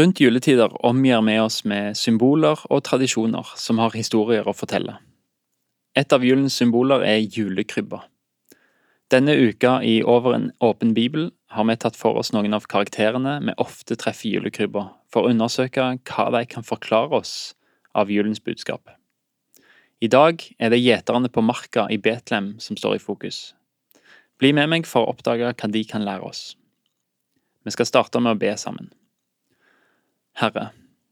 Rundt juletider omgir vi oss med symboler og tradisjoner som har historier å fortelle. Et av julens symboler er julekrybba. Denne uka i Over en åpen bibel har vi tatt for oss noen av karakterene vi ofte treffer i julekrybba, for å undersøke hva de kan forklare oss av julens budskap. I dag er det gjeterne på marka i Betlehem som står i fokus. Bli med meg for å oppdage hva de kan lære oss. Vi skal starte med å be sammen. Herre,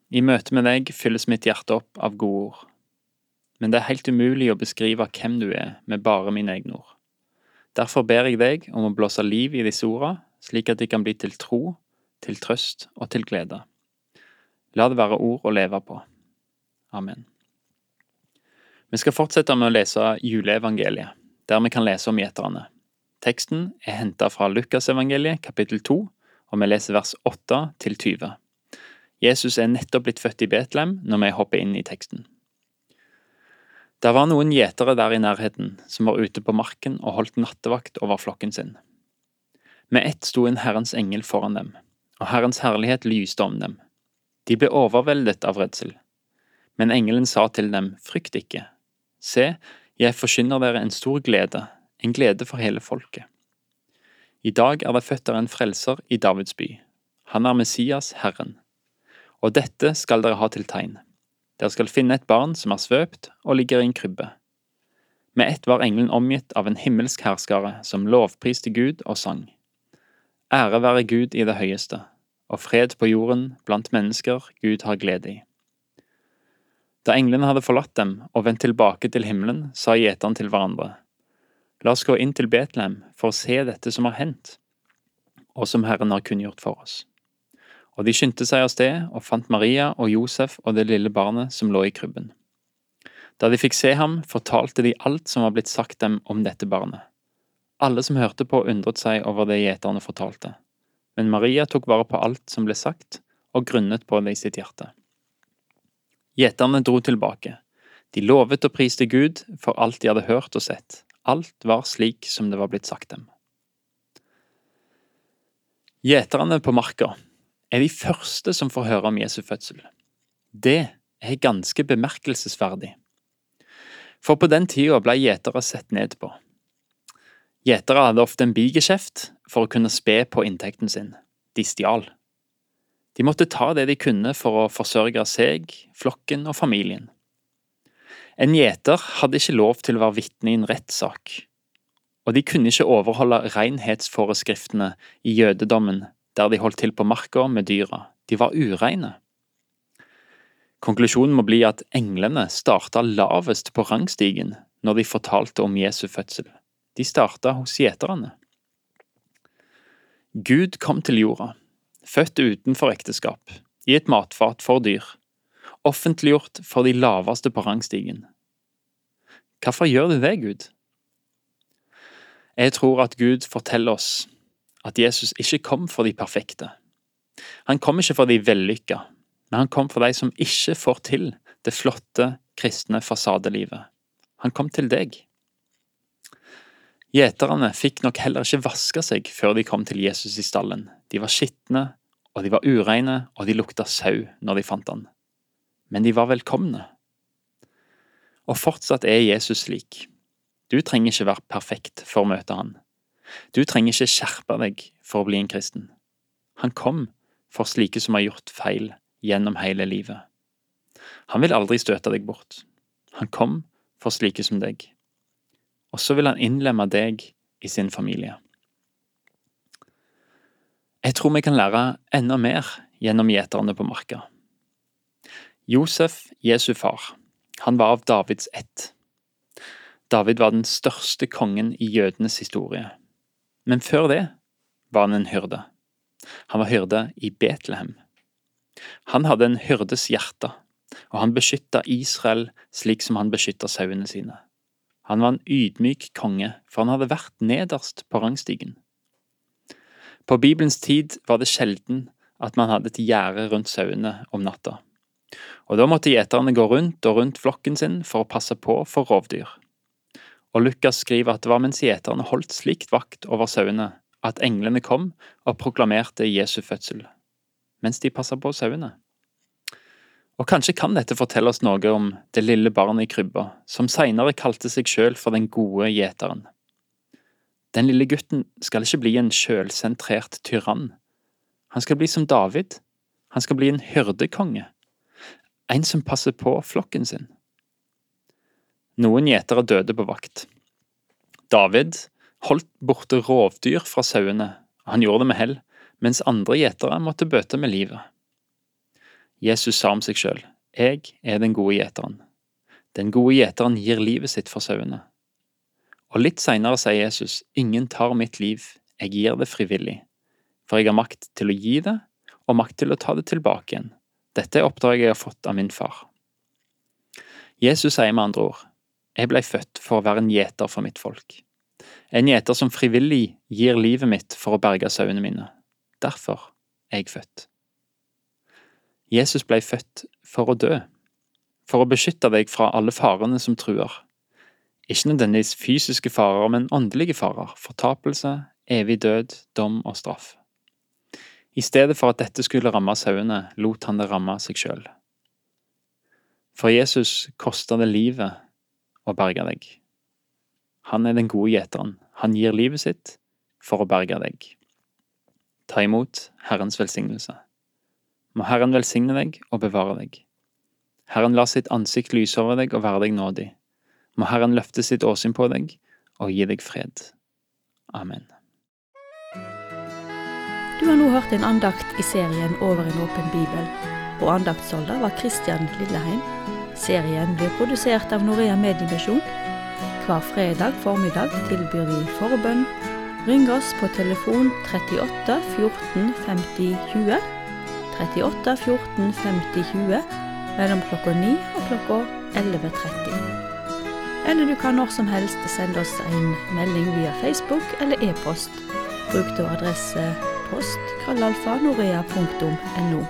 i møte med deg fylles mitt hjerte opp av gode ord. Men det er helt umulig å beskrive hvem du er med bare mine egne ord. Derfor ber jeg deg om å blåse liv i disse ordene, slik at de kan bli til tro, til trøst og til glede. La det være ord å leve på. Amen. Vi skal fortsette med å lese juleevangeliet, der vi kan lese om gjeterne. Teksten er hentet fra Lukasevangeliet kapittel 2, og vi leser vers 8 til 20. Jesus er nettopp blitt født i Betlehem når vi hopper inn i teksten. Det var noen gjetere der i nærheten som var ute på marken og holdt nattevakt over flokken sin. Med ett sto en Herrens engel foran dem, og Herrens herlighet lyste om dem. De ble overveldet av redsel. Men engelen sa til dem, frykt ikke. Se, jeg forkynner dere en stor glede, en glede for hele folket. I dag er det født der en frelser i Davids by. Han er Messias, Herren. Og dette skal dere ha til tegn. Dere skal finne et barn som er svøpt og ligger i en krybbe. Med ett var engelen omgitt av en himmelsk herskare som lovpriste Gud og sang. Ære være Gud i det høyeste, og fred på jorden blant mennesker Gud har glede i. Da englene hadde forlatt dem og vendt tilbake til himmelen, sa gjeterne til hverandre, La oss gå inn til Betlehem for å se dette som har hendt, og som Herren har kunngjort for oss. Og de skyndte seg av sted og fant Maria og Josef og det lille barnet som lå i krybben. Da de fikk se ham, fortalte de alt som var blitt sagt dem om dette barnet. Alle som hørte på, undret seg over det gjeterne fortalte. Men Maria tok vare på alt som ble sagt, og grunnet på det i sitt hjerte. Gjeterne dro tilbake. De lovet og priste Gud for alt de hadde hørt og sett. Alt var slik som det var blitt sagt dem. Gjeterne på marka er de første som får høre om Jesu fødsel. Det er ganske bemerkelsesverdig. For på den tida ble gjetere sett ned på. Gjetere hadde ofte en bigeskjeft for å kunne spe på inntekten sin. De stjal. De måtte ta det de kunne for å forsørge seg, flokken og familien. En gjeter hadde ikke lov til å være vitne i en rettssak, og de kunne ikke overholde renhetsforeskriftene i jødedommen der de holdt til på marka med dyra. De var ureine. Konklusjonen må bli at englene starta lavest på rangstigen når de fortalte om Jesu fødsel. De starta hos gjeterne. Gud kom til jorda, født utenfor ekteskap, i et matfat for dyr, offentliggjort for de laveste på rangstigen. Hvorfor gjør du det, Gud? Jeg tror at Gud forteller oss at Jesus ikke kom for de perfekte. Han kom ikke for de vellykka, men han kom for de som ikke får til det flotte, kristne fasadelivet. Han kom til deg. Gjeterne fikk nok heller ikke vaske seg før de kom til Jesus i stallen. De var skitne, og de var ureine, og de lukta sau når de fant han. Men de var velkomne. Og fortsatt er Jesus slik. Du trenger ikke være perfekt for å møte han. Du trenger ikke skjerpe deg for å bli en kristen. Han kom for slike som har gjort feil gjennom hele livet. Han vil aldri støte deg bort. Han kom for slike som deg. Og så vil han innlemme deg i sin familie. Jeg tror vi kan lære enda mer gjennom gjeterne på marka. Josef, Jesu far, han var av Davids ett. David var den største kongen i jødenes historie. Men før det var han en hyrde. Han var hyrde i Betlehem. Han hadde en hyrdes hjerte, og han beskytta Israel slik som han beskytta sauene sine. Han var en ydmyk konge, for han hadde vært nederst på rangstigen. På Bibelens tid var det sjelden at man hadde et gjerde rundt sauene om natta, og da måtte gjeterne gå rundt og rundt flokken sin for å passe på for rovdyr og Lukas skriver at det var mens gjeterne holdt slikt vakt over sauene, at englene kom og proklamerte Jesu fødsel. mens de passa på sauene. Og kanskje kan dette fortelle oss noe om det lille barnet i krybba, som seinere kalte seg sjøl for den gode gjeteren. Den lille gutten skal ikke bli en sjølsentrert tyrann. Han skal bli som David. Han skal bli en hyrdekonge. En som passer på flokken sin. Noen gjetere døde på vakt. David holdt borte rovdyr fra sauene, han gjorde det med hell, mens andre gjetere måtte bøte med livet. Jesus sa om seg sjøl, Jeg er den gode gjeteren. Den gode gjeteren gir livet sitt for sauene. Og litt seinere sier Jesus, Ingen tar mitt liv, jeg gir det frivillig, for jeg har makt til å gi det, og makt til å ta det tilbake igjen. Dette er oppdraget jeg har fått av min far. Jesus sier med andre ord, Jeg blei født for å være en gjeter for mitt folk. En gjeter som frivillig gir livet mitt for å berge sauene mine. Derfor er jeg født. Jesus ble født for å dø, for å beskytte deg fra alle farene som truer. Ikke nødvendigvis fysiske farer, men åndelige farer, fortapelse, evig død, dom og straff. I stedet for at dette skulle ramme sauene, lot han det ramme seg sjøl. For Jesus kosta det livet å berge deg. Han er den gode gjeteren. Han gir livet sitt for å berge deg. Ta imot Herrens velsignelse. Må Herren velsigne deg og bevare deg. Herren lar sitt ansikt lyse over deg og være deg nådig. Må Herren løfte sitt åsyn på deg og gi deg fred. Amen. Du har nå hørt en andakt i serien Over en åpen bibel, og andaktsholder var Kristian Lilleheim. Serien blir produsert av Norea Mediemisjon. Hver fredag formiddag tilbyr vi forbønn. Ring oss på telefon 38 14 50 20 38 14 50 20 mellom klokka 9 og klokka 11.30. Eller du kan når som helst sende oss en melding via Facebook eller e-post. Bruk da adresse post krøllalfa norea.no.